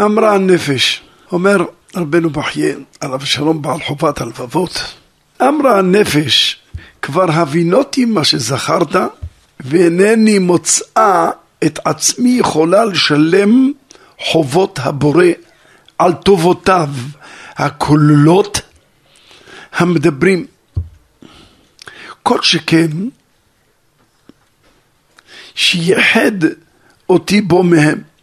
אמרה הנפש, אומר רבנו בחייה, עליו השלום בעל חובת הלבבות, אמרה הנפש, כבר הבינותי מה שזכרת, ואינני מוצאה את עצמי יכולה לשלם חובות הבורא על טובותיו הכוללות המדברים. כל שכן שייחד אותי בו מהם.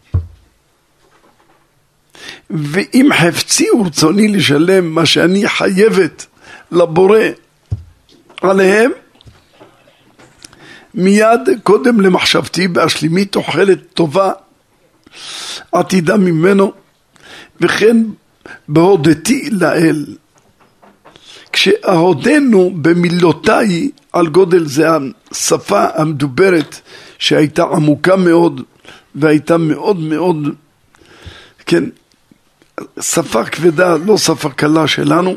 ואם חפצי ורצוני לשלם מה שאני חייבת לבורא עליהם, מיד קודם למחשבתי בהשלימי תוחלת טובה עתידה ממנו, וכן בהודתי לאל. כשאהודנו במילותיי על גודל זה השפה המדוברת שהייתה עמוקה מאוד והייתה מאוד מאוד, כן, שפה כבדה, לא שפה קלה שלנו,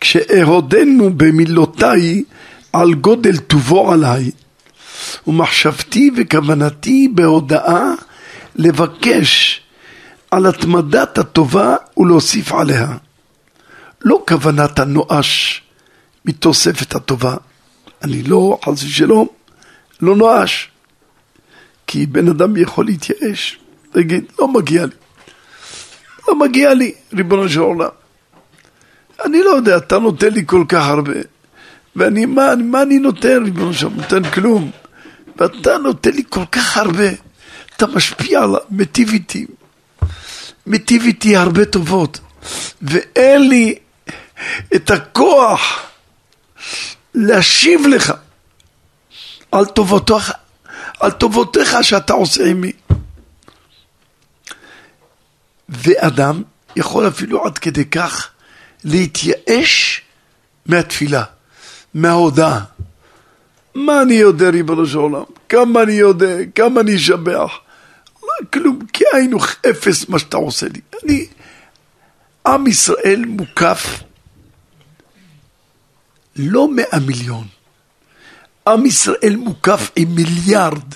כשאהודנו במילותיי על גודל טובו עליי, ומחשבתי וכוונתי בהודאה לבקש על התמדת הטובה ולהוסיף עליה. לא כוונת הנואש מתוספת הטובה. אני לא, חס ושלום, לא נואש. כי בן אדם יכול להתייאש, להגיד, לא מגיע לי. לא מגיע לי, ריבונו של עולם. אני לא יודע, אתה נותן לי כל כך הרבה. ואני, מה, מה אני נותן, ריבונו של עולם? נותן כלום. ואתה נותן לי כל כך הרבה. אתה משפיע עליו, מיטיב איתי. מיטיב איתי הרבה טובות. ואין לי את הכוח להשיב לך על טובותיך, על טובותיך שאתה עושה עימי. ואדם יכול אפילו עד כדי כך להתייאש מהתפילה, מההודעה. מה אני יודע, ריבונו של עולם? כמה אני יודע, כמה אני אשבח. כלום, כי היינו אפס מה שאתה עושה לי. אני, עם ישראל מוקף לא מאה מיליון. עם ישראל מוקף עם מיליארד,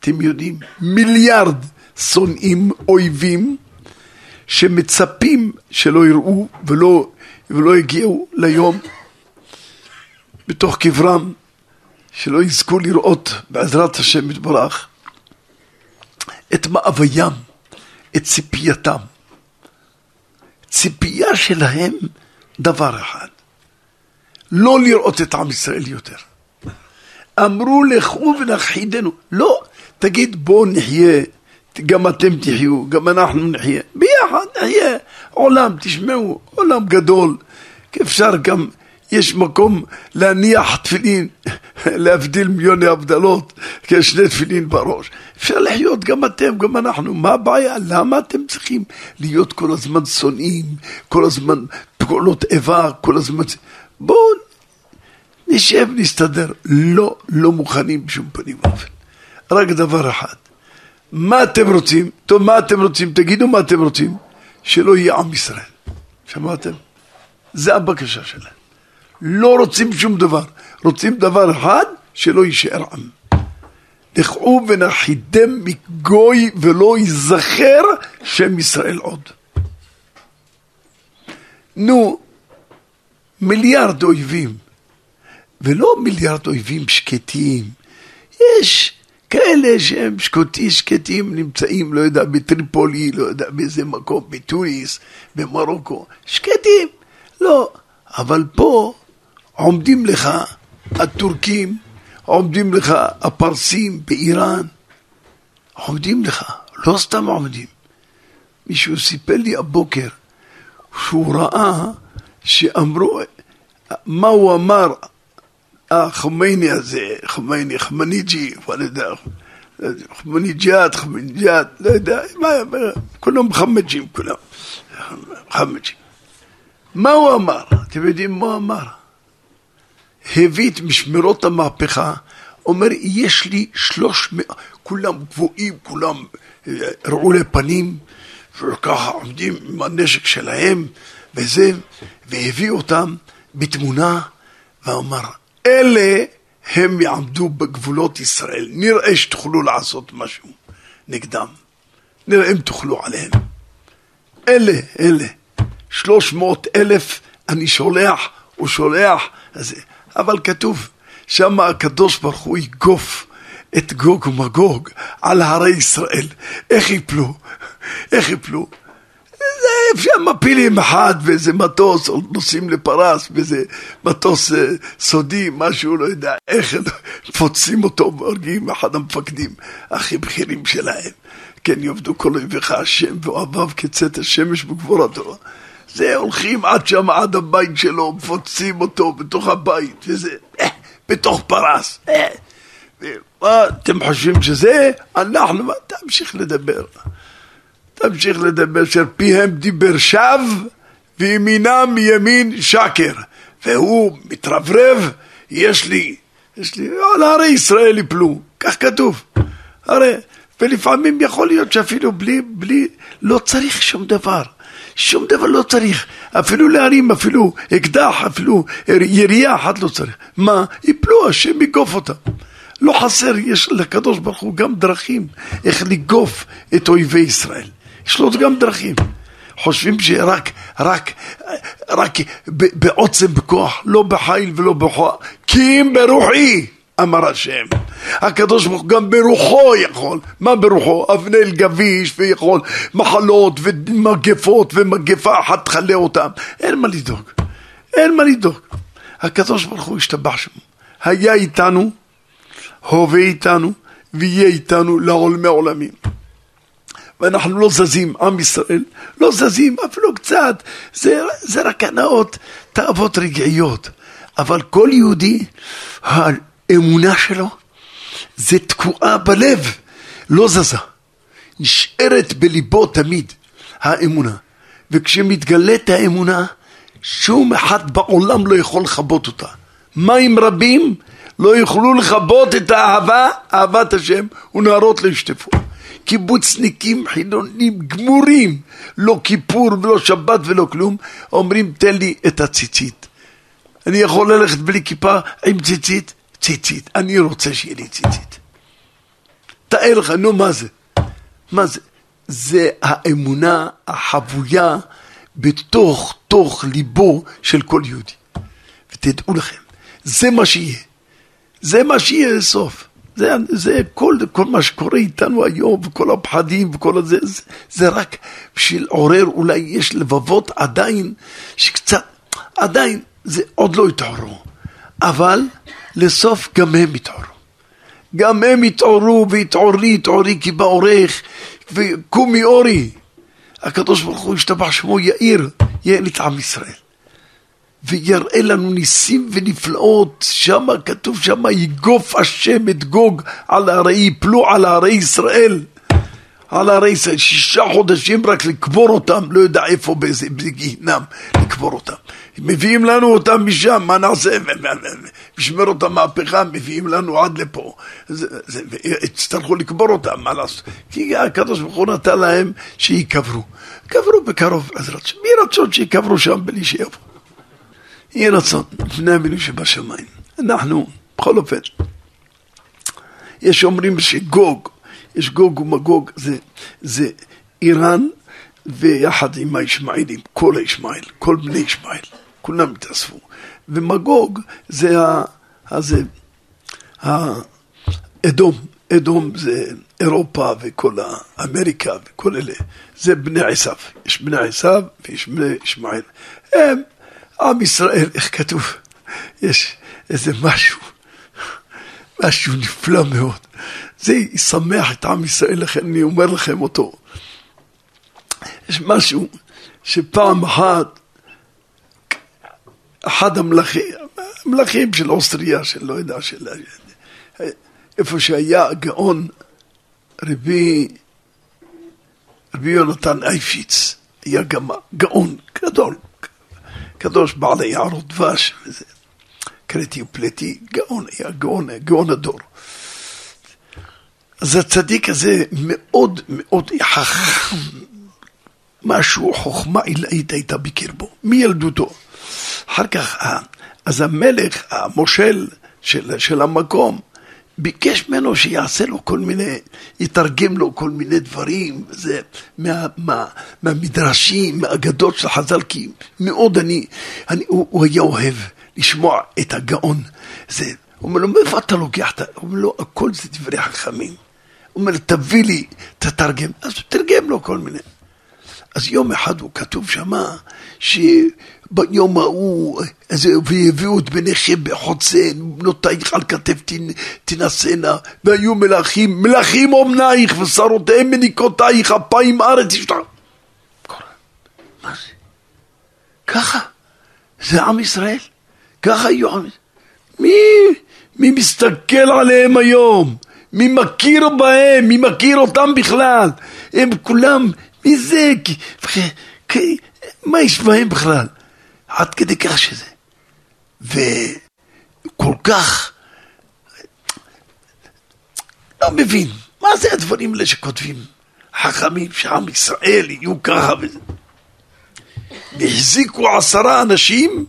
אתם יודעים, מיליארד שונאים, אויבים, שמצפים שלא יראו ולא, ולא יגיעו ליום בתוך קברם, שלא יזכו לראות בעזרת השם יתברך את מאוויים, את ציפייתם. ציפייה שלהם דבר אחד, לא לראות את עם ישראל יותר. אמרו לכו ונכחידנו. לא, תגיד בואו נחיה, גם אתם תחיו, גם אנחנו נחיה. ביחד נחיה עולם, תשמעו, עולם גדול. אפשר גם, יש מקום להניח תפילין, להבדיל מיליוני הבדלות, כשני תפילין בראש. אפשר לחיות גם אתם, גם אנחנו. מה הבעיה? למה אתם צריכים להיות כל הזמן שונאים, כל הזמן פעולות איבה, כל הזמן... בואו נשב, נסתדר. לא, לא מוכנים בשום פנים ואופן. רק דבר אחד. מה אתם רוצים? טוב, מה אתם רוצים? תגידו מה אתם רוצים. שלא יהיה עם ישראל. שמעתם? זה הבקשה שלהם. לא רוצים שום דבר. רוצים דבר אחד, שלא יישאר עם. לכו ונחידם מגוי ולא ייזכר שם ישראל עוד. נו, מיליארד אויבים, ולא מיליארד אויבים שקטים. יש כאלה שהם שקוטי שקטים נמצאים, לא יודע, בטריפולי, לא יודע, באיזה מקום, בתוניס, במרוקו, שקטים. לא, אבל פה עומדים לך הטורקים, עומדים לך הפרסים באיראן, עומדים לך, לא סתם עומדים. מישהו סיפר לי הבוקר שהוא ראה שאמרו, מה הוא אמר החומייני הזה, חומייני, חמניג'י, אני יודע, חמניג'את, חמניג'את, לא יודע, מה, כולם חמג'ים, כולם, חמג'ים. מה הוא אמר? אתם יודעים מה הוא אמר? הביא את משמרות המהפכה, אומר, יש לי שלוש מאות, כולם גבוהים, כולם אה, רעולי פנים, וככה עומדים עם הנשק שלהם, וזה, והביא אותם בתמונה, ואמר, אלה הם יעמדו בגבולות ישראל, נראה שתוכלו לעשות משהו נגדם. נראה אם תאכלו עליהם. אלה, אלה, שלוש מאות אלף אני שולח, הוא שולח, אבל כתוב, שם הקדוש ברוך הוא יגוף את גוג ומגוג על הרי ישראל. איך יפלו? איך יפלו? אפשר מפילים אחד באיזה מטוס, או נוסעים לפרס באיזה מטוס אה, סודי, משהו, לא יודע איך, מפוצים אותו והורגים אחד המפקדים הכי בכירים שלהם. כן יעבדו כל אויביך השם ואוהביו כצאת השמש בגבורתו. זה הולכים עד שם, עד הבית שלו, מפוצים אותו בתוך הבית, וזה, אה, בתוך פרס. אה, מה אתם חושבים שזה? אנחנו, תמשיך לדבר. תמשיך לדבר, אשר פיהם דיבר שווא וימינם מימין שקר. והוא מתרברב, יש לי, יש לי, על הרי ישראל יפלו, כך כתוב. הרי, ולפעמים יכול להיות שאפילו בלי, בלי, לא צריך שום דבר. שום דבר לא צריך, אפילו להרים, אפילו אקדח, אפילו ירייה אחת לא צריך. מה? יפלו, השם יגוף אותם. לא חסר, יש לקדוש ברוך הוא גם דרכים איך לגוף את אויבי ישראל. יש לו גם דרכים. חושבים שרק, רק, רק בעוצם בכוח, לא בחיל ולא בכוח, כי אם ברוחי, אמר השם. הקדוש ברוך גם ברוחו יכול. מה ברוחו? אבנל גביש ויכול מחלות ומגפות ומגפה אחת תכלה אותם. אין מה לדאוג. אין מה לדאוג. הקדוש ברוך הוא השתבח שמו. היה איתנו, הווה איתנו, ויהיה איתנו לעולמי עולמים. ואנחנו לא זזים, עם ישראל, לא זזים אפילו קצת, זה, זה רק הנאות, תאוות רגעיות. אבל כל יהודי, האמונה שלו זה תקועה בלב, לא זזה. נשארת בליבו תמיד האמונה. וכשמתגלית האמונה, שום אחד בעולם לא יכול לכבות אותה. מים רבים לא יוכלו לכבות את האהבה, אהבת השם, ונערות לא ישטפו. קיבוצניקים חילונים גמורים, לא כיפור ולא שבת ולא כלום, אומרים תן לי את הציצית. אני יכול ללכת בלי כיפה עם ציצית? ציצית. אני רוצה שיהיה לי ציצית. תאר לך, נו מה זה? מה זה? זה האמונה החבויה בתוך תוך ליבו של כל יהודי. ותדעו לכם, זה מה שיהיה. זה מה שיהיה סוף. זה, זה כל, כל מה שקורה איתנו היום, וכל הפחדים וכל הזה, זה, זה רק בשביל עורר, אולי יש לבבות עדיין, שקצת, עדיין, זה עוד לא התעוררו. אבל לסוף גם הם יתעוררו. גם הם יתעוררו ויתעוררי, יתעוררי כי בעורך וקומי אורי. הקדוש ברוך הוא ישתבח שמו יאיר, יעל את עם ישראל. ויראה לנו ניסים ונפלאות, שם כתוב שם יגוף השם את גוג על הרי יפלו על הרי ישראל. על הרי ישראל, שישה חודשים רק לקבור אותם, לא יודע איפה, באיזה גיהנם לקבור אותם. מביאים לנו אותם משם, מה נעשה? משמר אותם מהפכה, מביאים לנו עד לפה. יצטרכו לקבור אותם, מה לעשות? כי הקדוש ברוך הוא נתן להם שייקברו. קברו בקרוב, בעזרת השם. מי רצון שיקברו שם בלי שיבוא? יהי רצון, לפני אבינו שבשמיים. אנחנו, בכל אופן, יש אומרים שגוג, יש גוג ומגוג, זה, זה איראן ויחד עם הישמעאלים, כל הישמעאל, כל בני ישמעאל, כולם התאספו. ומגוג זה ה... זה האדום, אדום זה אירופה וכל האמריקה וכל אלה, זה בני עשיו. יש בני עשיו ויש בני ישמעאל. הם עם ישראל, איך כתוב? יש איזה משהו, משהו נפלא מאוד. זה ישמח את עם ישראל, לכן אני אומר לכם אותו. יש משהו שפעם אחת, אחד המלכים, המלכים של אוסטריה, של לא יודע, של... איפה שהיה הגאון רבי, רבי יונתן אייפיץ, היה גם גאון גדול, קדוש בעל היערות דבש, וזה קראתי ופלטי, גאון, היה גאון, גאון הדור. אז הצדיק הזה מאוד מאוד חכם, משהו, חוכמה עילאית הייתה בקרבו, מילדותו. אחר כך, אז המלך, המושל של, של המקום, ביקש ממנו שיעשה לו כל מיני, יתרגם לו כל מיני דברים, זה מה, מה, מהמדרשים, מהאגדות של חז"ל, כי מאוד אני, אני הוא, הוא היה אוהב לשמוע את הגאון. זה, הוא אומר לו, מאיפה אתה לוקח? הוא אומר לו, הכל זה דברי חכמים. הוא אומר, תביא לי, תתרגם. אז הוא תרגם לו כל מיני. אז יום אחד הוא כתוב שמה, שביום ההוא, והביאו את בניכם בחוצן, בנותייך על כתף תנשאנה, והיו מלכים, מלכים אומנייך ושרותיהם מניקותייך, אפיים ארץ ישתה. מה זה? ככה. זה עם ישראל? ככה היו עם ישראל. מי, מי מסתכל עליהם היום? מי מכיר בהם? מי מכיר אותם בכלל? הם כולם מי זה? מה יש בהם בכלל? עד כדי כך שזה. וכל כך לא מבין, מה זה הדברים האלה שכותבים חכמים שעם ישראל יהיו ככה וזה. והחזיקו עשרה אנשים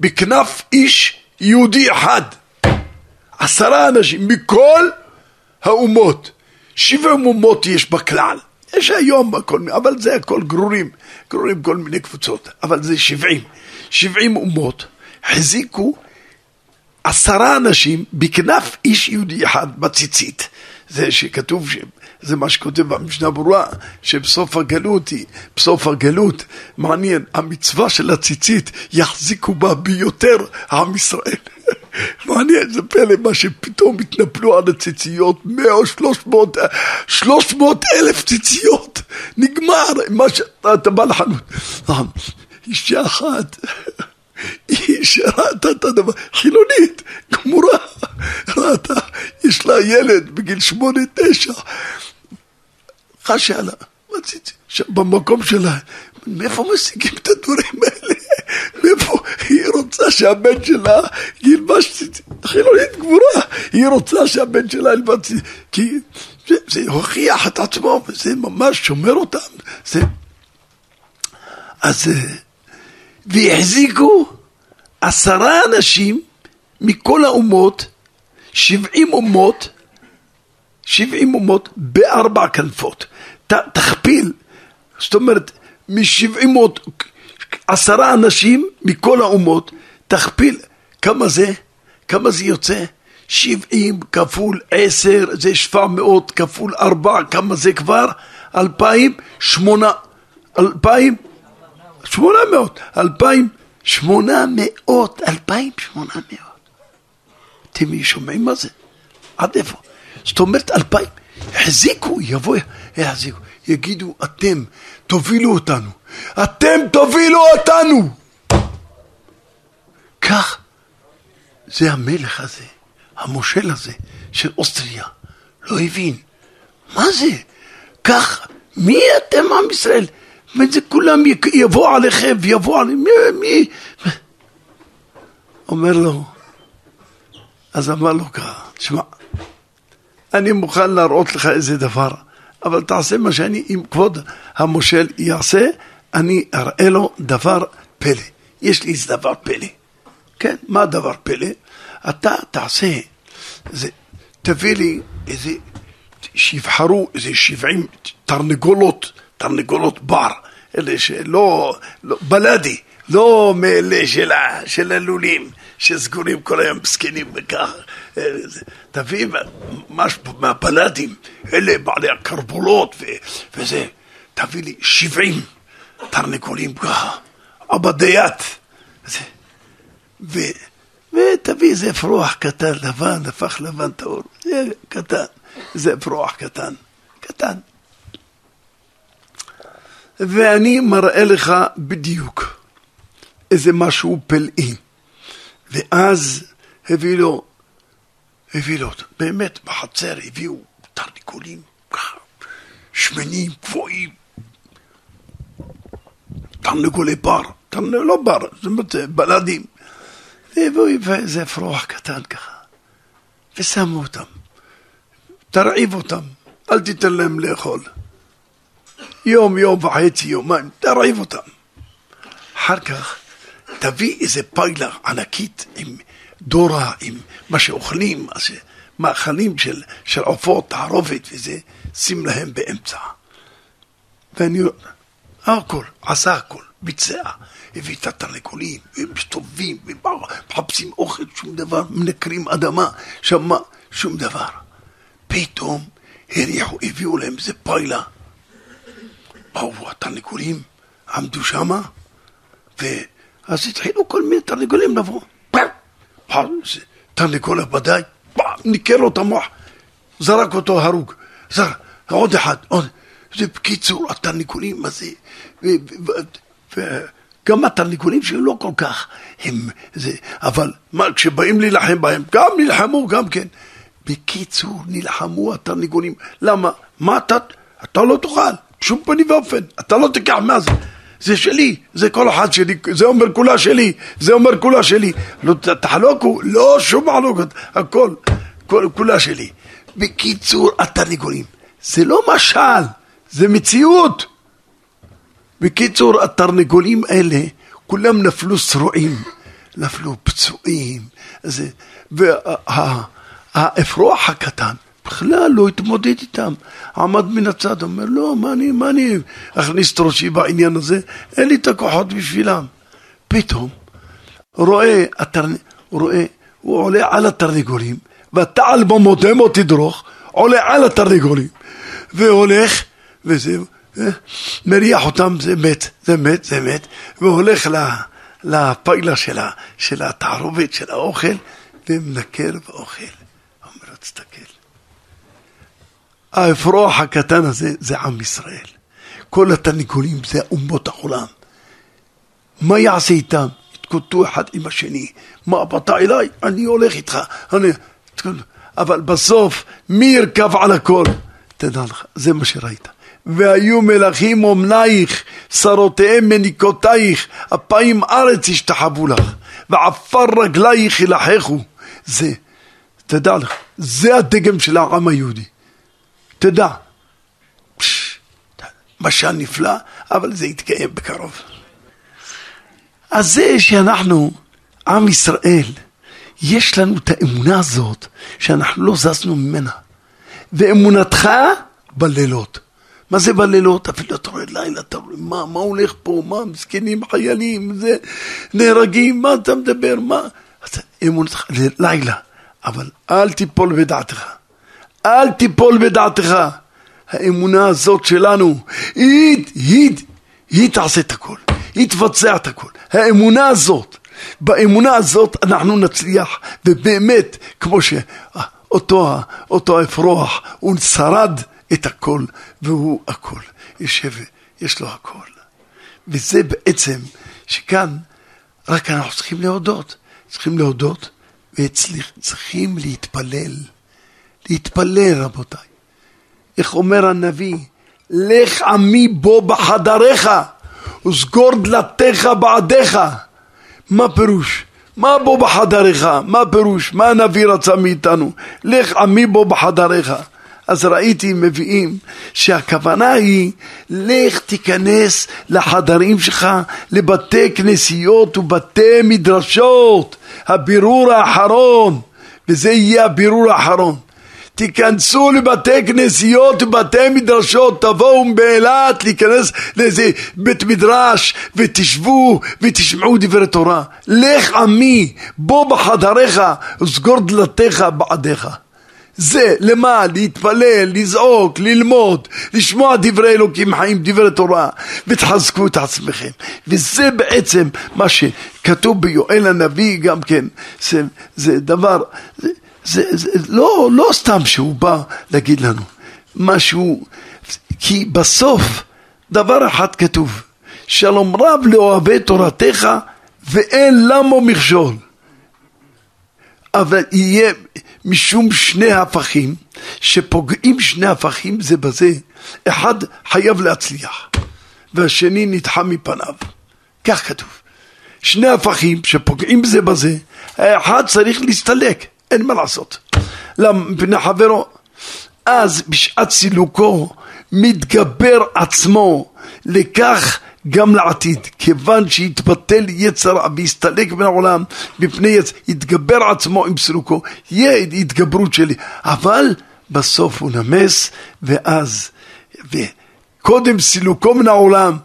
בכנף איש יהודי אחד. עשרה אנשים מכל האומות. שבעים אומות יש בכלל. יש היום הכל, אבל זה הכל גרורים, גרורים כל מיני קבוצות, אבל זה שבעים, שבעים אומות, החזיקו עשרה אנשים בכנף איש יהודי אחד בציצית. זה שכתוב, זה מה שכותב במשנה ברורה, שבסוף הגלות היא, בסוף הגלות, מעניין, המצווה של הציצית יחזיקו בה ביותר עם ישראל. מעניין, זה פלא מה שפתאום התנפלו על הציציות, מאה או שלוש מאות, שלוש מאות אלף ציציות, נגמר, מה שאתה בא לחנות, אישה אחת, היא שראתה את הדבר, חילונית, גמורה, ראתה, יש לה ילד בגיל שמונה, תשע, חשה לה, במקום שלה, מאיפה משיגים את הדברים האלה? מאיפה היא רוצה שהבן שלה ילבש חילונית גבורה, היא רוצה שהבן שלה ילבש, כי זה, זה הוכיח את עצמו, וזה ממש שומר אותם. זה... אז, אה, והחזיקו עשרה אנשים מכל האומות, שבעים אומות, שבעים אומות בארבע כנפות. ת, תכפיל, זאת אומרת, משבעים מאות, עשרה אנשים מכל האומות, תכפיל, כמה זה? כמה זה יוצא? שבעים כפול עשר זה שבע מאות כפול ארבע, כמה זה כבר? אלפיים שמונה, אלפיים שמונה מאות, אלפיים שמונה מאות, אלפיים שמונה מאות. אתם שומעים מה זה? עד איפה? זאת אומרת אלפיים, החזיקו, יבוא, יחזיקו, יגידו אתם תובילו אותנו, אתם תובילו אותנו. כך, זה המלך הזה, המושל הזה של אוסטריה, לא הבין. מה זה? כך, מי אתם עם ישראל? וזה כולם יבוא עליכם ויבוא עליהם, מי, מי? אומר לו, אז אמר לו ככה, תשמע, אני מוכן להראות לך איזה דבר, אבל תעשה מה שאני, אם כבוד המושל יעשה, אני אראה לו דבר פלא. יש לי איזה דבר פלא. כן, מה דבר פלא? אתה תעשה, זה, תביא לי איזה, שיבחרו איזה 70 תרנגולות, תרנגולות בר, אלה שלא, לא, לא בלאדי, לא מאלה של, של הלולים, שסגורים כל היום זקנים וכך. אה, תביא משהו מהבלדים, אלה בעלי הקרבולות וזה, תביא לי 70. תרנקולים ככה, עבדיית. ו... ותביא איזה פרוח קטן, לבן, הפך לבן טהור, זה קטן, זה פרוח קטן, קטן. ואני מראה לך בדיוק איזה משהו פלאי. ואז הביא לו, הביא לו, באמת בחצר הביאו תרניקולים שמנים, גבוהים, תרנגולי בר, תרנגולי לא בר, זאת אומרת בלדים. והביאו איזה אפרוח קטן ככה, ושמו אותם. תרעיב אותם, אל תיתן להם לאכול. יום, יום וחצי, יומיים, תרעיב אותם. אחר כך תביא איזה פיילה ענקית עם דורה, עם מה שאוכלים, מאכלים של, של עופות, תערובת וזה, שים להם באמצע. ואני, הכל, עשה הכל, ביצע, הביא את התרנגולים, הם מסתובבים, מחפשים אוכל, שום דבר, מנקרים אדמה, שמה, שום דבר. פתאום הריחו, הביאו להם איזה פיילה. באו התרנגולים, עמדו שמה, ואז התחילו כל מיני תרנגולים לבוא. תרנגול ודאי, ניקר לו את המוח, זרק אותו הרוג, זרק, עוד אחד, עוד. זה בקיצור, התרנגולים, מה זה... וגם התרנגולים שהם לא כל כך, הם... זה, אבל מה, כשבאים להילחם בהם, גם נלחמו, גם כן. בקיצור, נלחמו התרנגולים. למה? מה אתה... אתה לא תאכל, בשום פנים ואופן. אתה לא תיקח מה זה. זה שלי, זה כל אחד שלי, זה אומר כולה שלי, זה אומר כולה שלי. לא תחלוקו, לא שום מחלוקת, הכל, כל, כולה שלי. בקיצור, התרנגולים, זה לא משל, זה מציאות. בקיצור, התרנגולים האלה, כולם נפלו שרועים, נפלו פצועים, זה, והאפרוח הקטן בכלל לא התמודד איתם, עמד מן הצד, אומר לא, מה אני, מה אני אכניס את ראשי בעניין הזה, אין לי את הכוחות בשבילם. פתאום רואה, התרנ... רואה, הוא עולה על התרנגולים, ותעל במותם או תדרוך, עולה על התרנגולים, והולך, וזהו, אה, מריח אותם, זה מת, זה מת, זה מת, והולך לפיילה של, של התערובת, של האוכל, ומנקר ואוכל. אומר, תסתכל. האפרוח הקטן הזה זה עם ישראל. כל התרנגולים זה אומות העולם. מה יעשה איתם? יתקוטטו אחד עם השני. מה באת אליי? אני הולך איתך. אני... אבל בסוף, מי ירכב על הכל? תדע לך, זה מה שראית. והיו מלכים אומנייך, שרותיהם מניקותייך, אפיים ארץ ישתחוו לך, ועפר רגלייך ילחכו. זה, תדע לך, זה הדגם של העם היהודי. תדע. משל נפלא, אבל זה יתקיים בקרוב. אז זה שאנחנו, עם ישראל, יש לנו את האמונה הזאת שאנחנו לא זזנו ממנה. ואמונתך בלילות. מה זה בלילות? אפילו אתה רואה לילה, אתה רואה מה, מה הולך פה, מה, מסכנים חיילים, זה, נהרגים, מה אתה מדבר, מה? אז אמונתך, לילה, אבל אל תיפול בדעתך. אל תיפול בדעתך. האמונה הזאת שלנו, היא, היא, היא תעשה את הכל, היא תבצע את הכל. האמונה הזאת, באמונה הזאת אנחנו נצליח, ובאמת, כמו שאותו אותו האפרוח, הוא שרד את הכל, והוא הכל. יושב, יש לו הכל. וזה בעצם, שכאן רק אנחנו צריכים להודות. צריכים להודות, וצריכים להתפלל. להתפלל, רבותיי. איך אומר הנביא? לך עמי בו בחדריך, וסגור דלתיך בעדיך. מה פירוש? מה בו בחדריך? מה פירוש? מה הנביא רצה מאיתנו? לך עמי בו בחדריך. אז ראיתי מביאים שהכוונה היא לך תיכנס לחדרים שלך, לבתי כנסיות ובתי מדרשות, הבירור האחרון, וזה יהיה הבירור האחרון. תיכנסו לבתי כנסיות ובתי מדרשות, תבואו באילת להיכנס לאיזה בית מדרש ותשבו ותשמעו דברי תורה. לך עמי, בוא בחדריך וסגור דלתיך בעדיך. זה, למה? להתפלל, לזעוק, ללמוד, לשמוע דברי אלוקים חיים, דברי תורה, ותחזקו את עצמכם. וזה בעצם מה שכתוב ביואל הנביא גם כן, זה, זה דבר, זה, זה, זה לא, לא סתם שהוא בא להגיד לנו משהו, כי בסוף דבר אחד כתוב, שלום רב לאוהבי תורתך ואין למו מכשול. אבל יהיה משום שני הפכים, שפוגעים שני הפכים זה בזה, אחד חייב להצליח, והשני נדחה מפניו. כך כתוב. שני הפכים שפוגעים זה בזה, האחד צריך להסתלק, אין מה לעשות. למה? מפני חברו. אז בשעת סילוקו מתגבר עצמו לכך גם לעתיד, כיוון שיתבטל יצר ויסתלק מן העולם מפני יצר, יתגבר עצמו עם סילוקו, יהיה התגברות שלי, אבל בסוף הוא נמס, ואז, וקודם סילוקו מן העולם,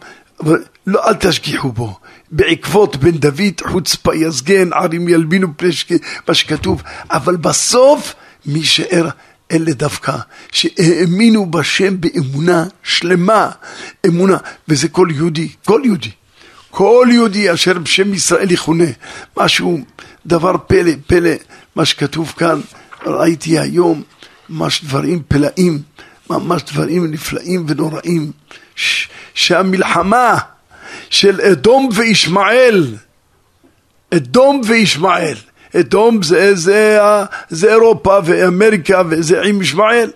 לא, אל תשגיחו בו. בעקבות בן דוד חוצפה יזגן, ערים ילבינו פני מה שכתוב, אבל בסוף מי שאר אלה דווקא, שהאמינו בשם באמונה שלמה, אמונה, וזה כל יהודי, כל יהודי, כל יהודי אשר בשם ישראל יכונה, משהו, דבר פלא, פלא, מה שכתוב כאן, ראיתי היום, ממש דברים פלאים, ממש דברים נפלאים ונוראים, שהמלחמה של אדום וישמעאל, אדום וישמעאל, אדום זה, זה, זה אירופה ואמריקה וזה עם ישמעאל.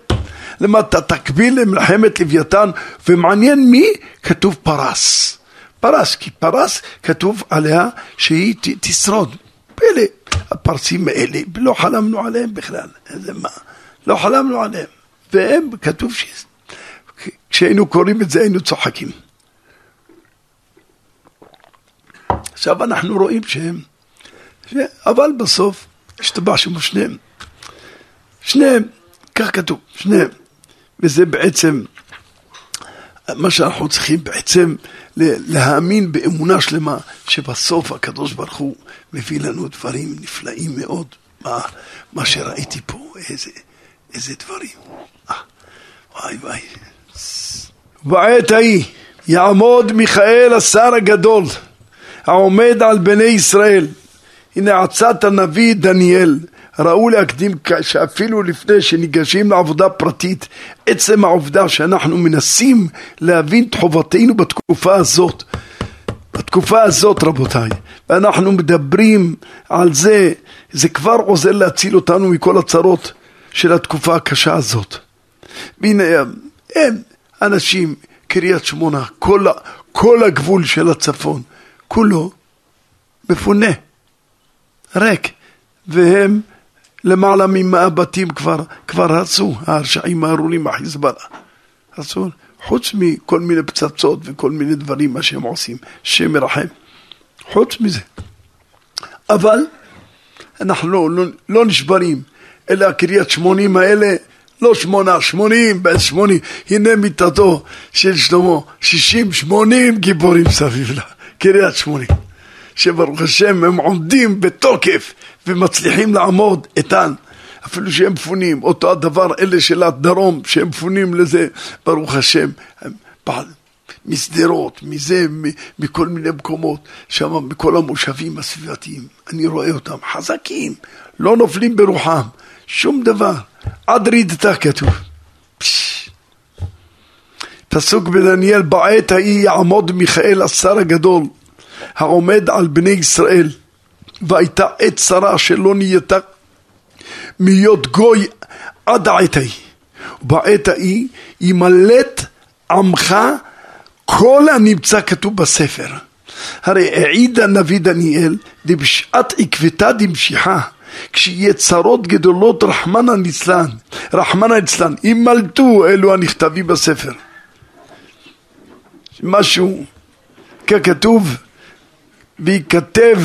למטה תקביל למלחמת לוויתן, ומעניין מי? כתוב פרס. פרס, כי פרס כתוב עליה שהיא ת, תשרוד. פלא, הפרסים האלה, לא חלמנו עליהם בכלל. איזה מה? לא חלמנו עליהם. והם, כתוב ש... כשהיינו קוראים את זה היינו צוחקים. עכשיו אנחנו רואים שהם. אבל בסוף השתבח שמו שניהם. שניהם, כך כתוב, שניהם. וזה בעצם מה שאנחנו צריכים בעצם להאמין באמונה שלמה שבסוף הקדוש ברוך הוא מביא לנו דברים נפלאים מאוד. מה, מה שראיתי פה, איזה, איזה דברים. אה, וואי וואי. בעת ההיא יעמוד מיכאל השר הגדול העומד על בני ישראל. הנה עצת הנביא דניאל. ראו להקדים שאפילו לפני שניגשים לעבודה פרטית, עצם העובדה שאנחנו מנסים להבין את חובתנו בתקופה הזאת, בתקופה הזאת רבותיי, ואנחנו מדברים על זה, זה כבר עוזר להציל אותנו מכל הצרות של התקופה הקשה הזאת. והנה, הם אנשים, קריית שמונה, כל, כל הגבול של הצפון, כולו מפונה, ריק, והם למעלה ממאה בתים כבר, כבר הרסו, הרשעים הארורים, החיזבאללה. הרסו, חוץ מכל מיני פצצות וכל מיני דברים, מה שהם עושים, שם מרחם. חוץ מזה. אבל אנחנו לא, לא, לא נשברים, אלה הקריית שמונים האלה, לא שמונה, שמונים, בן שמונים, הנה מיטתו של שלמה, שישים, שמונים גיבורים סביב לה. קריית שמונים, שברוך השם הם עומדים בתוקף ומצליחים לעמוד איתן, אפילו שהם מפונים, אותו הדבר אלה של הדרום שהם מפונים לזה, ברוך השם, משדרות, מזה, מכל מיני מקומות, שם מכל המושבים הסביבתיים, אני רואה אותם חזקים, לא נופלים ברוחם, שום דבר, עד רידתה כתוב. פסוק בדניאל, בעת ההיא יעמוד מיכאל השר הגדול העומד על בני ישראל והייתה עת צרה שלא נהייתה מהיות גוי עד העת ההיא. ובעת ההיא ימלט עמך כל הנמצא כתוב בספר. הרי העיד הנביא דניאל דבשעת עקבתא דמשיחא כשיהיה צרות גדולות רחמנא ליצלן, רחמנא ליצלן, ימלטו אלו הנכתבים בספר. משהו ככתוב וייכתב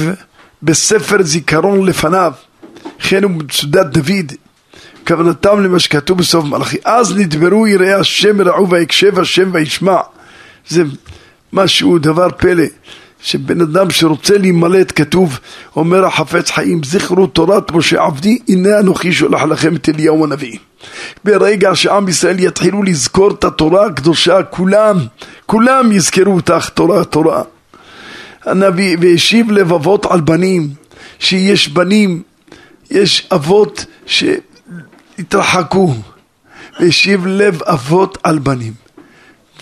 בספר זיכרון לפניו, כן הוא במצודת דוד, כוונתם למה שכתוב בסוף מלאכי. אז נדברו יראי השם וראו ויקשב השם וישמע. זה משהו, דבר פלא, שבן אדם שרוצה להימלט, כתוב, אומר החפץ חיים, זכרו תורת משה עבדי, הנה אנוכי שולח לכם את אליהו הנביא. ברגע שעם ישראל יתחילו לזכור את התורה הקדושה, כולם, כולם יזכרו אותך, תורה, תורה. הנביא, והשיב לבבות על בנים, שיש בנים, יש אבות שהתרחקו, והשיב לב אבות על בנים.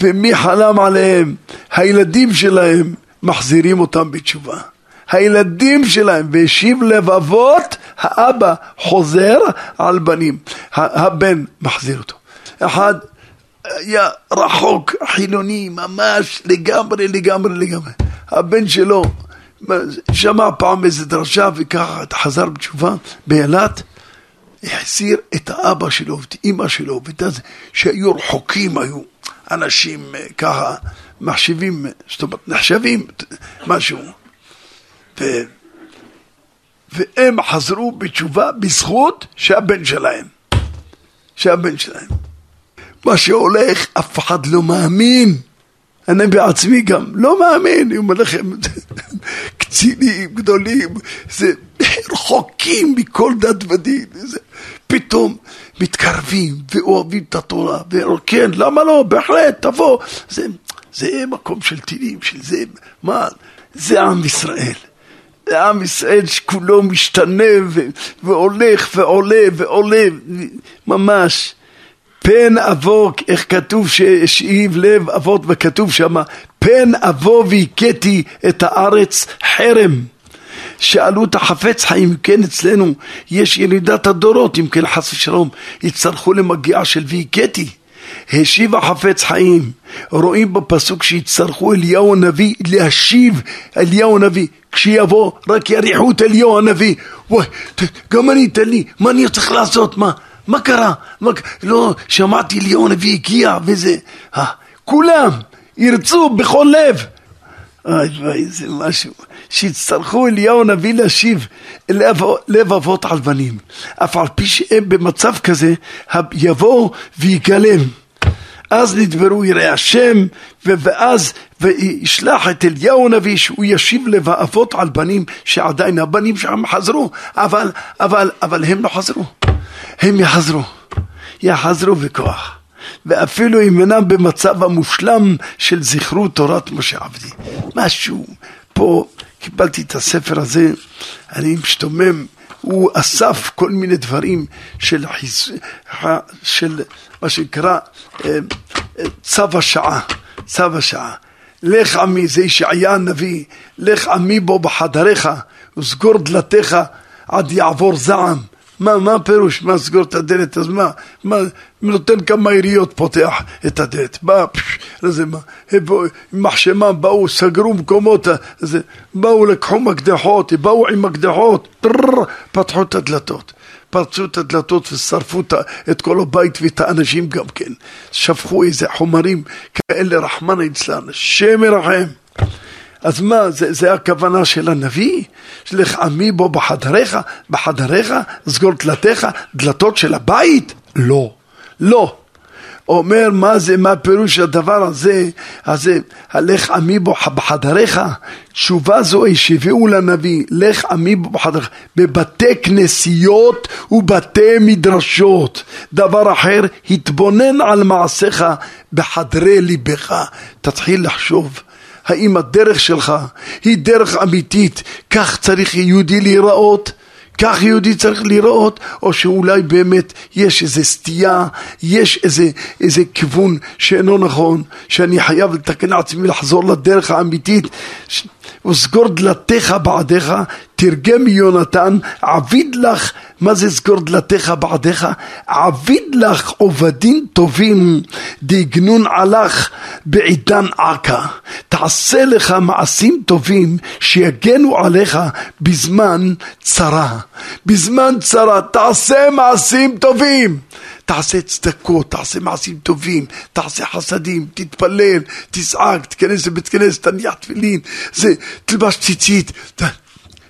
ומי חלם עליהם? הילדים שלהם מחזירים אותם בתשובה. הילדים שלהם, והשיב לב אבות, האבא חוזר על בנים, הבן מחזיר אותו. אחד היה רחוק, חילוני, ממש לגמרי, לגמרי, לגמרי. הבן שלו שמע פעם איזה דרשה וככה חזר בתשובה באילת, החזיר את האבא שלו ואת אימא שלו ואת זה, שהיו רחוקים, היו אנשים אה, ככה מחשיבים, זאת אומרת, נחשבים, משהו. ו... והם חזרו בתשובה בזכות שהבן שלהם, שהבן שלהם. מה שהולך, אף אחד לא מאמין. אני בעצמי גם לא מאמין, אני אומר לכם, קצינים גדולים, זה רחוקים מכל דת ודין, זה פתאום מתקרבים ואוהבים את התורה, וכן, למה לא, בהחלט, תבוא, זה, זה מקום של טילים, של זה, מה, זה עם ישראל. זה עם ישראל שכולו משתנה והולך ועולה ועולה, ממש. פן אבוא, איך כתוב שהשאיב לב אבות וכתוב שמה, פן אבוא והכיתי את הארץ חרם. שאלו את החפץ חיים, אם כן אצלנו יש ירידת הדורות, אם כן חס ושלום יצטרכו למגיעה של והכיתי. השיב החפץ חיים, רואים בפסוק שיצטרכו אליהו הנביא להשיב אליהו הנביא, כשיבוא רק יריחו את אליהו הנביא, וואי, גם אני תן לי, מה אני צריך לעשות, מה? מה קרה? מה, לא, שמעתי ליאון הנביא הגיע וזה, אה, כולם ירצו בכל לב. אוי וואי, זה משהו. שיצטרכו אליהו הנביא להשיב לב, לב אבות על בנים. אף על פי שהם במצב כזה, יבואו ויגלם. אז נדברו יראי השם, ואז וישלח את אליהו הנביא שהוא ישיב לבאבות על בנים שעדיין הבנים שם חזרו, אבל, אבל, אבל הם לא חזרו. הם יחזרו, יחזרו בכוח. ואפילו אם אינם במצב המושלם של זכרו תורת משה עבדי. משהו, פה קיבלתי את הספר הזה, אני משתומם, הוא אסף כל מיני דברים של, חיז... של מה שנקרא אה, צו השעה, צו השעה. לך עמי, זה ישעיה הנביא, לך עמי בו בחדריך וסגור דלתיך עד יעבור זעם. מה, מה הפירוש? מה סגור את הדלת? אז מה? מה, נותן כמה יריות, פותח את הדלת. מה, פש, זה מה? מחשמה באו, סגרו מקומות, זה, באו, לקחו מקדחות, באו עם מקדחות, טרר, פתחו את הדלתות. פרצו את הדלתות ושרפו את כל הבית ואת האנשים גם כן. שפכו איזה חומרים כאלה, רחמנא ליצלן, השם ירחם. אז מה, זה, זה הכוונה של הנביא? שלך עמי בו בחדריך, בחדריך, סגור דלתיך, דלתות של הבית? לא, לא. אומר מה זה, מה פירוש הדבר הזה, הזה, הלך עמי בו בחדריך, תשובה זו השיבו לנביא, לך עמי בו בחדריך, בבתי כנסיות ובתי מדרשות. דבר אחר, התבונן על מעשיך בחדרי ליבך. תתחיל לחשוב. האם הדרך שלך היא דרך אמיתית, כך צריך יהודי להיראות? כך יהודי צריך לראות, או שאולי באמת יש איזה סטייה, יש איזה, איזה כיוון שאינו נכון, שאני חייב לתקן עצמי לחזור לדרך האמיתית. וסגור דלתיך בעדיך, תרגם יונתן, עביד לך, מה זה סגור דלתיך בעדיך? עביד לך עובדים טובים, דיגנון עלך בעידן עכה. תעשה לך מעשים טובים שיגנו עליך בזמן צרה. בזמן צרה, תעשה מעשים טובים. תעשה צדקות, תעשה מעשים טובים, תעשה חסדים, תתפלל, תזעק, תיכנס לבית כנסת, תניח תפילין, זה, תלבש ציצית, ת,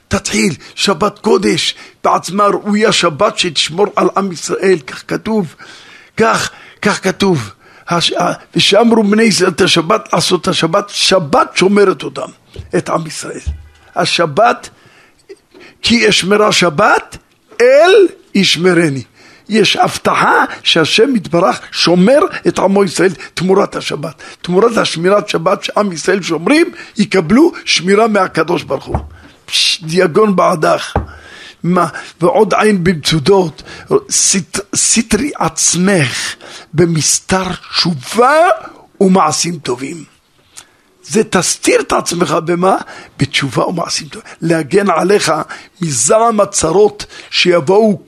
תתחיל, שבת קודש, בעצמה ראויה שבת שתשמור על עם ישראל, כך כתוב, כך, כך כתוב. ושאמרו בני ישראל את השבת, לעשות את השבת, שבת שומרת אותם, את עם ישראל. השבת, כי אשמרה שבת, אל ישמרני. יש הבטחה שהשם יתברך שומר את עמו ישראל תמורת השבת. תמורת השמירת שבת שעם ישראל שומרים, יקבלו שמירה מהקדוש ברוך הוא. פש, דיאגון בעדך. מה, ועוד עין במצודות, סט, סטרי עצמך במסתר תשובה ומעשים טובים. זה תסתיר את עצמך במה? בתשובה ומעשים טובים. להגן עליך מזעם הצרות שיבואו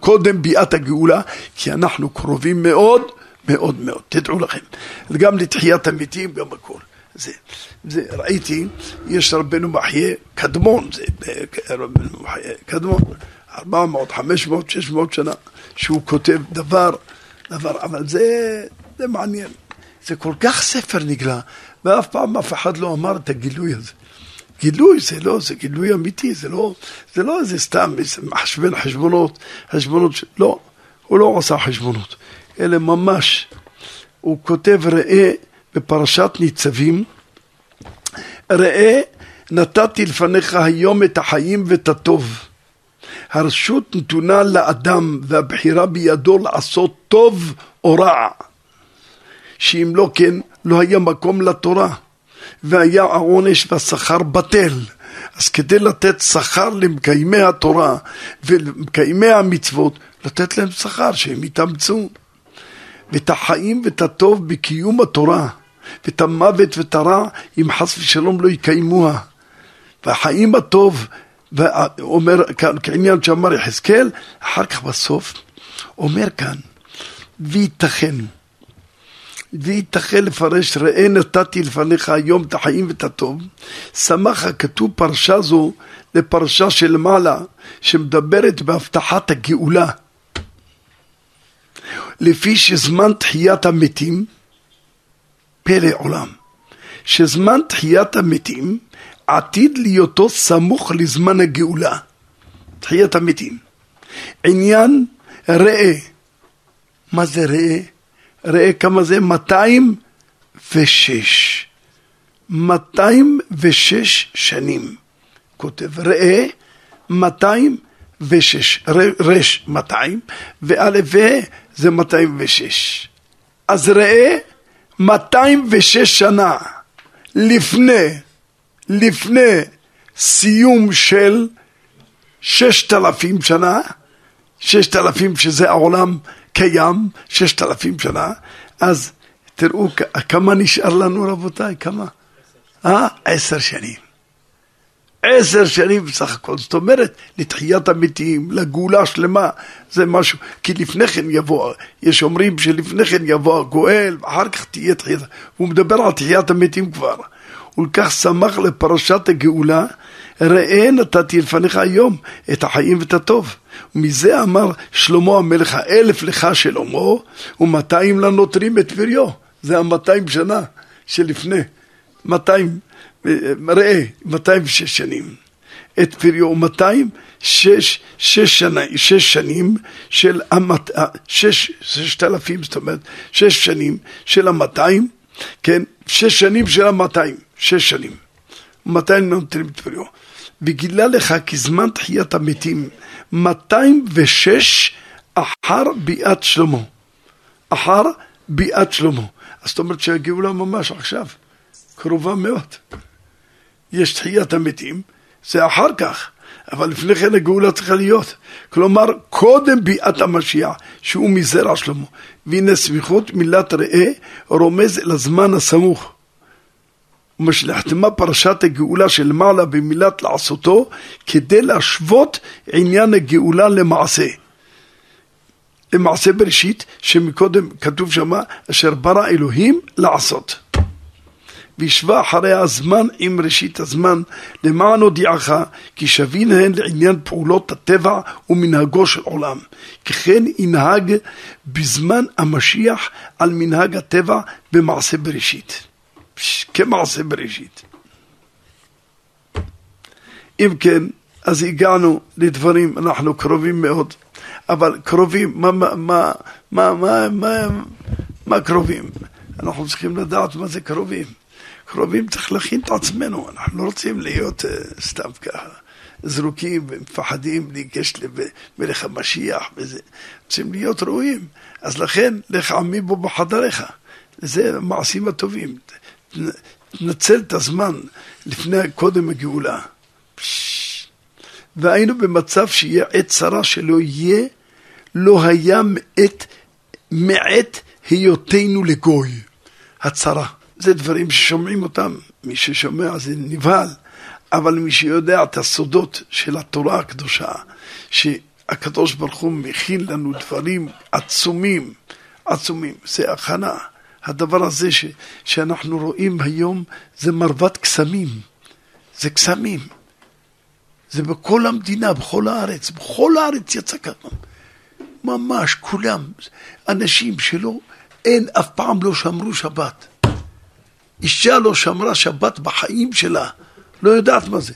קודם ביאת הגאולה, כי אנחנו קרובים מאוד, מאוד מאוד. תדעו לכם. גם לתחיית המתים, גם הכל. זה, זה, ראיתי, יש רבנו מחיה קדמון, זה רבנו מחיה קדמון, 400, 500, 600 שנה, שהוא כותב דבר, דבר, אבל זה, זה מעניין. זה כל כך ספר נגלה, ואף פעם אף אחד לא אמר את הגילוי הזה. גילוי זה לא, זה גילוי אמיתי, זה לא, זה לא איזה סתם, איזה מחשבן חשבונות, חשבונות, ש... לא, הוא לא עושה חשבונות, אלא ממש, הוא כותב ראה בפרשת ניצבים, ראה נתתי לפניך היום את החיים ואת הטוב. הרשות נתונה לאדם והבחירה בידו לעשות טוב או רע. שאם לא כן, לא היה מקום לתורה, והיה העונש והשכר בטל. אז כדי לתת שכר למקיימי התורה ולמקיימי המצוות, לתת להם שכר, שהם יתאמצו. ואת החיים ואת הטוב בקיום התורה, ואת המוות ואת הרע, אם חס ושלום לא יקיימוה. והחיים הטוב, אומר כאן, כעניין שאמר יחזקאל, אחר כך בסוף, אומר כאן, וייתכן, וייתכן לפרש, ראה נתתי לפניך היום את החיים ואת הטוב, שמח הכתוב פרשה זו לפרשה של מעלה, שמדברת בהבטחת הגאולה. לפי שזמן תחיית המתים, פלא עולם, שזמן תחיית המתים עתיד להיותו סמוך לזמן הגאולה, תחיית המתים. עניין ראה, מה זה ראה? ראה כמה זה? 206. 206 שנים. כותב ראה 206, רש 200, וא' ו זה 206. אז ראה 206 שנה לפני לפני סיום של ששת אלפים שנה, ששת אלפים שזה העולם קיים, ששת אלפים שנה, אז תראו כמה נשאר לנו רבותיי, כמה? אה? עשר שנים. עשר שנים בסך הכל, זאת אומרת, לתחיית המתים, לגאולה שלמה, זה משהו, כי לפני כן יבוא, יש אומרים שלפני כן יבוא הגואל, ואחר כך תהיה תחיית, הוא מדבר על תחיית המתים כבר. ולכך שמח לפרשת הגאולה, ראה נתתי לפניך היום את החיים ואת הטוב. מזה אמר שלמה המלך, האלף לך שלמה, ומאתיים לנותרים את פריו. זה המאתיים שנה שלפני, מאתיים, ראה, מאתיים ושש שנים. את פריו, מאתיים שש, שש, שנה, שש שנים של המת... שש, ששת אלפים, זאת אומרת, שש שנים של המאתיים, כן, שש שנים של המאתיים. שש שנים. מתי נותנים את? וגילה לך כי זמן תחיית המתים 206 אחר ביאת שלמה. אחר ביאת שלמה. אז זאת אומרת שהגאולה ממש עכשיו, קרובה מאוד. יש תחיית המתים, זה אחר כך, אבל לפני כן הגאולה צריכה להיות. כלומר, קודם ביאת המשיח, שהוא מזרע שלמה. והנה סמיכות מילת ראה רומז לזמן הסמוך. ומשנחתמה פרשת הגאולה של מעלה במילת לעשותו כדי להשוות עניין הגאולה למעשה. למעשה בראשית, שמקודם כתוב שמה, אשר ברא אלוהים לעשות. והשווה אחרי הזמן עם ראשית הזמן, למען הודיעך, כי שבין הן לעניין פעולות הטבע ומנהגו של עולם. ככן ינהג בזמן המשיח על מנהג הטבע במעשה בראשית. כמעשה בראשית. אם כן, אז הגענו לדברים, אנחנו קרובים מאוד, אבל קרובים, מה, מה, מה, מה, מה, מה, מה קרובים? אנחנו צריכים לדעת מה זה קרובים. קרובים צריך להכין את עצמנו, אנחנו לא רוצים להיות uh, סתם ככה זרוקים ומפחדים להיגש למלך המשיח וזה, רוצים להיות ראויים. אז לכן, לך עמי בו בחדריך. זה המעשים הטובים. תנצל את הזמן לפני קודם הגאולה. והיינו במצב שיהיה עת צרה שלא יהיה, לא היה מעת, מעת היותנו לגוי. הצרה. זה דברים ששומעים אותם, מי ששומע זה נבהל, אבל מי שיודע את הסודות של התורה הקדושה, שהקדוש ברוך הוא מכין לנו דברים עצומים, עצומים, זה הכנה. הדבר הזה ש, שאנחנו רואים היום זה מרבד קסמים, זה קסמים. זה בכל המדינה, בכל הארץ, בכל הארץ יצא ככה. ממש, כולם, אנשים שלא, אין, אף פעם לא שמרו שבת. אישה לא שמרה שבת בחיים שלה, לא יודעת מה זה.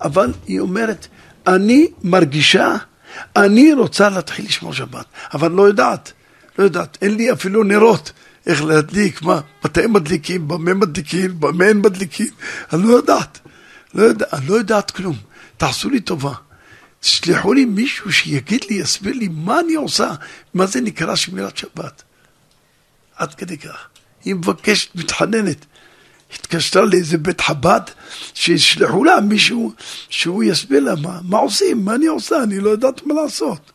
אבל היא אומרת, אני מרגישה, אני רוצה להתחיל לשמור שבת, אבל לא יודעת, לא יודעת, אין לי אפילו נרות. איך להדליק, מה, מתי מדליקים, במה מדליקים, במה הם מדליקים, אני לא יודעת, לא יודע, אני לא יודעת כלום. תעשו לי טובה, תשלחו לי מישהו שיגיד לי, יסביר לי מה אני עושה, מה זה נקרא שמירת שבת. עד כדי כך. היא מבקשת, מתחננת. התקשרה לאיזה בית חב"ד, שישלחו לה מישהו שהוא יסביר לה מה, מה עושים, מה אני עושה, אני לא יודעת מה לעשות.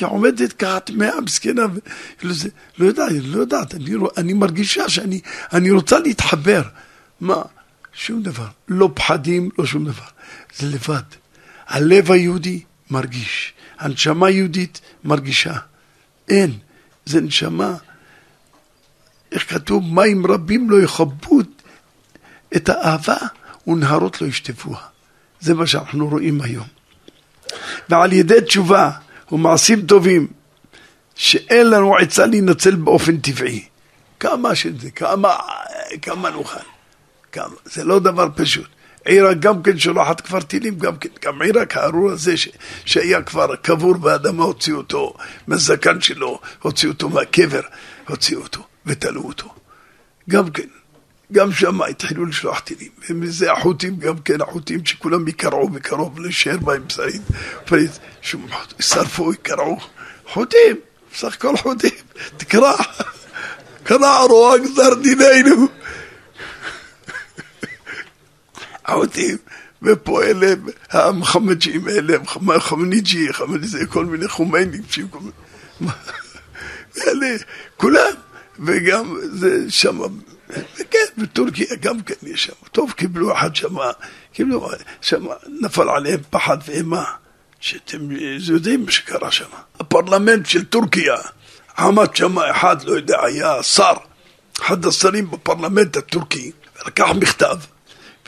היא עומדת מסכנה, לא, לא יודעת, לא יודעת, אני, אני מרגישה שאני אני רוצה להתחבר. מה? שום דבר. לא פחדים, לא שום דבר. זה לבד. הלב היהודי מרגיש, הנשמה היהודית מרגישה. אין, זה נשמה, איך כתוב? מים רבים לא יכבו את האהבה ונהרות לא ישטפוה. זה מה שאנחנו רואים היום. ועל ידי תשובה ומעשים טובים שאין לנו עצה להינצל באופן טבעי. כמה שזה, כמה, כמה נוכל. כמה, זה לא דבר פשוט. עיראק גם כן שולחת כבר טילים, גם כן, גם עיראק הארור הזה ש, שהיה כבר קבור באדמה, הוציאו אותו מהזקן שלו, הוציאו אותו מהקבר, הוציאו אותו ותלו אותו. גם כן, גם שם התחילו לשלוח טילים, ומזה החות'ים גם כן, החות'ים שכולם יקרעו בקרוב, להישאר בהם פסעים, שרפו, יקרעו, חות'ים, בסך הכל חות'ים, תקרע, קרע רוע גזר דיננו. החות'ים, ופה אלה המחמג'ים האלה, חמניג'י, חמניג'י, כל מיני חומיינים, אלה, כולם, וגם זה שם כן, בטורקיה גם כן יש שם. טוב, קיבלו אחד שם, קיבלו, שם נפל עליהם פחד ואימה, שאתם יודעים מה שקרה שם. הפרלמנט של טורקיה עמד שם אחד, לא יודע, היה שר, אחד השרים בפרלמנט הטורקי, לקח מכתב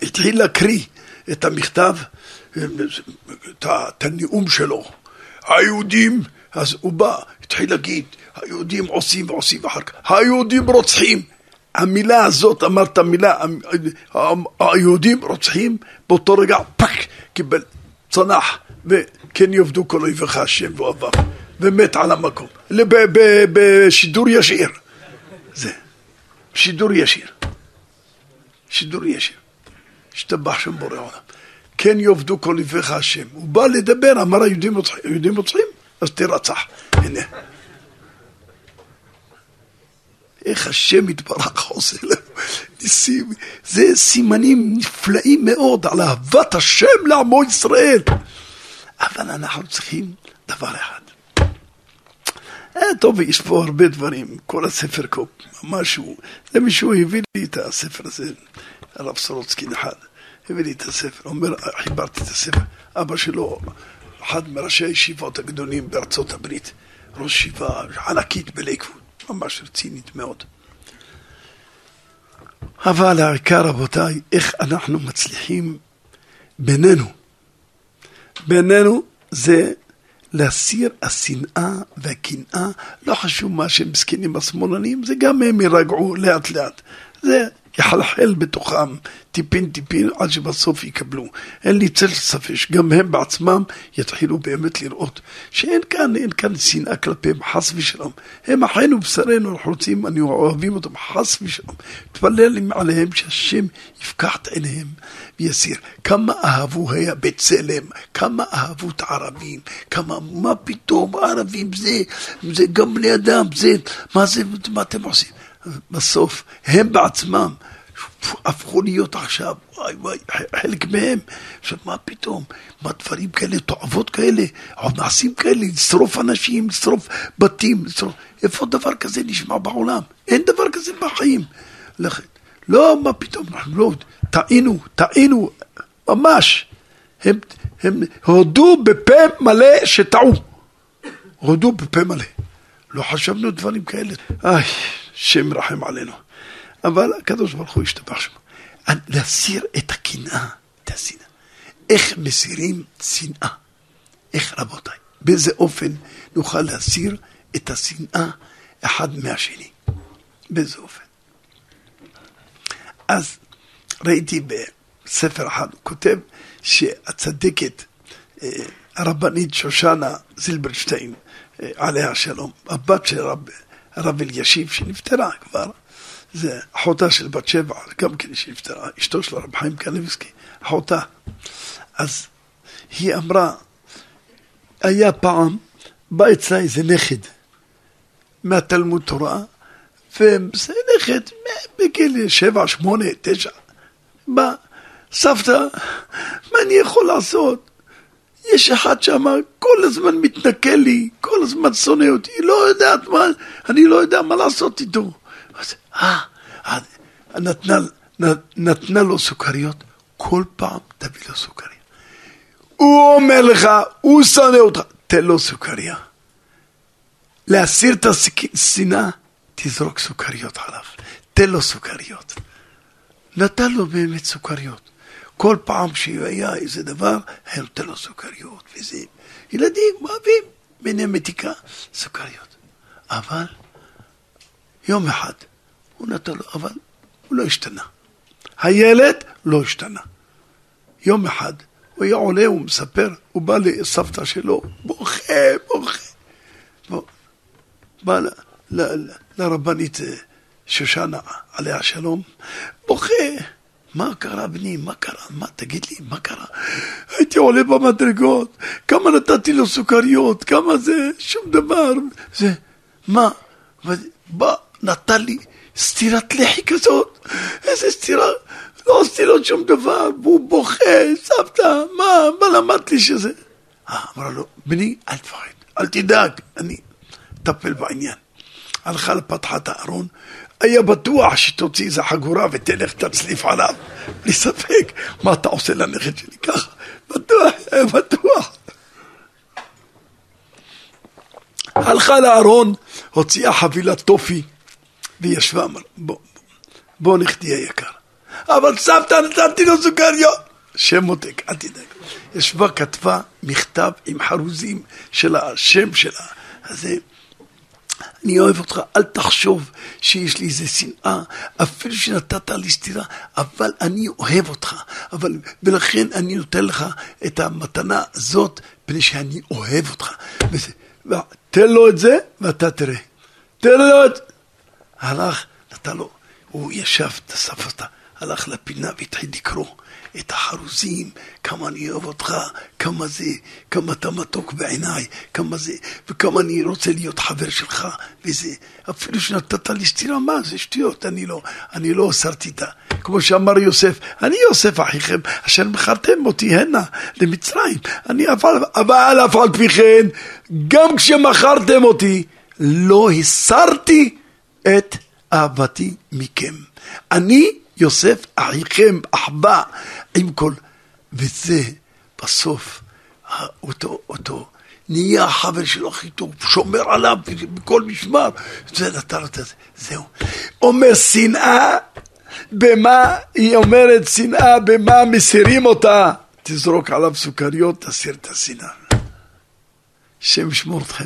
והתחיל להקריא את המכתב, את הנאום שלו. היהודים, אז הוא בא, התחיל להגיד, היהודים עושים ועושים אחר כך, היהודים רוצחים. המילה הזאת, אמרת מילה, היהודים רוצחים, באותו רגע פאק, קיבל, צנח, וכן יאבדו כל אויביך השם ואוהביו, ומת על המקום, בשידור ישיר, זה, שידור ישיר, שידור ישיר, השתבח שם בורא עולם, כן יעבדו כל אויביך השם, הוא בא לדבר, אמר היהודים רוצחים, אז תרצח, הנה איך השם יתברך עושה לנו ניסים. זה סימנים נפלאים מאוד על אהבת השם לעמו ישראל. אבל אנחנו צריכים דבר אחד. אה, טוב, יש פה הרבה דברים, כל הספר קופ, משהו. זה מישהו הביא לי את הספר הזה, הרב סורוצקין אחד, הביא לי את הספר, אומר, חיברתי את הספר. אבא שלו, אחד מראשי הישיבות הגדולים בארצות הברית, ראש ישיבה ענקית בלייקווד. ממש רצינית מאוד. אבל העיקר, רבותיי, איך אנחנו מצליחים בינינו. בינינו זה להסיר השנאה והקנאה, לא חשוב מה שהם מסכנים השמאלנים, זה גם הם יירגעו לאט לאט. זה יחלחל בתוכם טיפין טיפין עד שבסוף יקבלו. אין לי צל ספק שגם הם בעצמם יתחילו באמת לראות שאין כאן, אין כאן שנאה כלפיהם, חס ושלום. הם אחינו בשרנו, אנחנו רוצים, אני אוהבים אותם, חס ושלום. תפלל עליהם שהשם יפקח את עיניהם ויסיר. כמה אהבו היה בצלם, כמה אהבו את הערבים, כמה, מה פתאום, הערבים זה, זה גם בני אדם, זה, מה זה, מה אתם עושים? בסוף הם בעצמם הפכו להיות עכשיו, וואי וואי, חלק מהם, עכשיו מה פתאום, מה דברים כאלה, תועבות כאלה, עוד מעשים כאלה, לשרוף אנשים, לשרוף בתים, לשרוף, איפה דבר כזה נשמע בעולם? אין דבר כזה בחיים. לכן, לא, מה פתאום, אנחנו לא, טעינו, טעינו, ממש. הם, הם הודו בפה מלא שטעו. הודו בפה מלא. לא חשבנו דברים כאלה. איי. שם רחם עלינו. אבל הקדוש ברוך הוא ישתבח שם. להסיר את הקנאה, את השנאה. איך מסירים שנאה? איך רבותיי? באיזה אופן נוכל להסיר את השנאה אחד מהשני? באיזה אופן? אז ראיתי בספר אחד, הוא כותב שהצדקת, אה, הרבנית שושנה זילברשטיין, אה, עליה השלום, הבת של הרב, הרב אלישיב שנפטרה כבר, זה אחותה של בת שבע, גם כן שנפטרה, אשתו של הרב חיים קלבסקי, אחותה. אז היא אמרה, היה פעם, בא אצלה איזה נכד מהתלמוד תורה, וזה נכד בגיל שבע, שמונה, תשע. בא, סבתא, מה אני יכול לעשות? יש אחד שאמר, כל הזמן מתנכל לי, כל הזמן שונא אותי, לא יודעת מה, אני לא יודע מה לעשות איתו. אז, אה, אה נתנה, נתנה לו סוכריות, כל פעם תביא לו סוכריה. הוא אומר לך, הוא שונא אותך, תן לו סוכריה. להסיר את השנאה, תזרוק סוכריות עליו, תן לו סוכריות. נתן לו באמת סוכריות. כל פעם שהיה איזה דבר, היה נותן לו סוכריות וזה. ילדים אוהבים ביניהם מתיקה, סוכריות. אבל יום אחד הוא נתן לו, אבל הוא לא השתנה. הילד לא השתנה. יום אחד הוא היה עולה, הוא מספר, הוא בא לסבתא שלו, בוכה, בוכה. בא ל, ל, ל, לרבנית אה, שושנה, עליה שלום, בוכה. מה קרה בני? מה קרה? מה, תגיד לי, מה קרה? הייתי עולה במדרגות, כמה נתתי לו סוכריות, כמה זה, שום דבר. זה, מה? בא, נתן לי סטירת לחי כזאת, איזה סטירה, לא עשיתי לו שום דבר, והוא בוכה, סבתא, מה, מה למדת לי שזה? אה, אמרה לו, בני, אל תפחד, אל תדאג, אני אטפל בעניין. הלכה לפתחה את הארון, היה בטוח שתוציא איזה חגורה ותלך תצליף עליו, בלי ספק. מה אתה עושה לנכד שלי ככה? בטוח, היה בטוח. הלכה לארון, הוציאה חבילת טופי וישבה, אמר, בוא, בוא נכדי היקר. אבל סבתא נתתי לו סוכריות. שם מותק, אל תדאג. ישבה, כתבה מכתב עם חרוזים של השם שלה. אז אני אוהב אותך, אל תחשוב שיש לי איזה שנאה, אפילו שנתת לי סטירה, אבל אני אוהב אותך, אבל, ולכן אני נותן לך את המתנה הזאת, מפני שאני אוהב אותך. וזה, תן לו את זה, ואתה תראה. תן לו את זה. הלך, נתן לו, הוא ישב, אסף אותה, הלך לפינה והתחיל לקרוא. את החרוזים, כמה אני אוהב אותך, כמה זה, כמה אתה מתוק בעיניי, כמה זה, וכמה אני רוצה להיות חבר שלך, וזה, אפילו שנתת לי סטירה, מה זה שטויות, אני לא, אני לא אסרתי את ה... כמו שאמר יוסף, אני יוסף אחיכם, אשר מכרתם אותי הנה, למצרים, אני אבל, אבל אף על פי כן, גם כשמכרתם אותי, לא הסרתי את אהבתי מכם. אני יוסף אחיכם, אחווה, עם כל... וזה בסוף, אותו, אותו, נהיה החבר שלו הכי טוב, שומר עליו בכל משמר, זה נתן את זה, זהו. אומר שנאה, במה, היא אומרת שנאה, במה מסירים אותה? תזרוק עליו סוכריות, תסיר את השנאה. השם ישמור אתכם.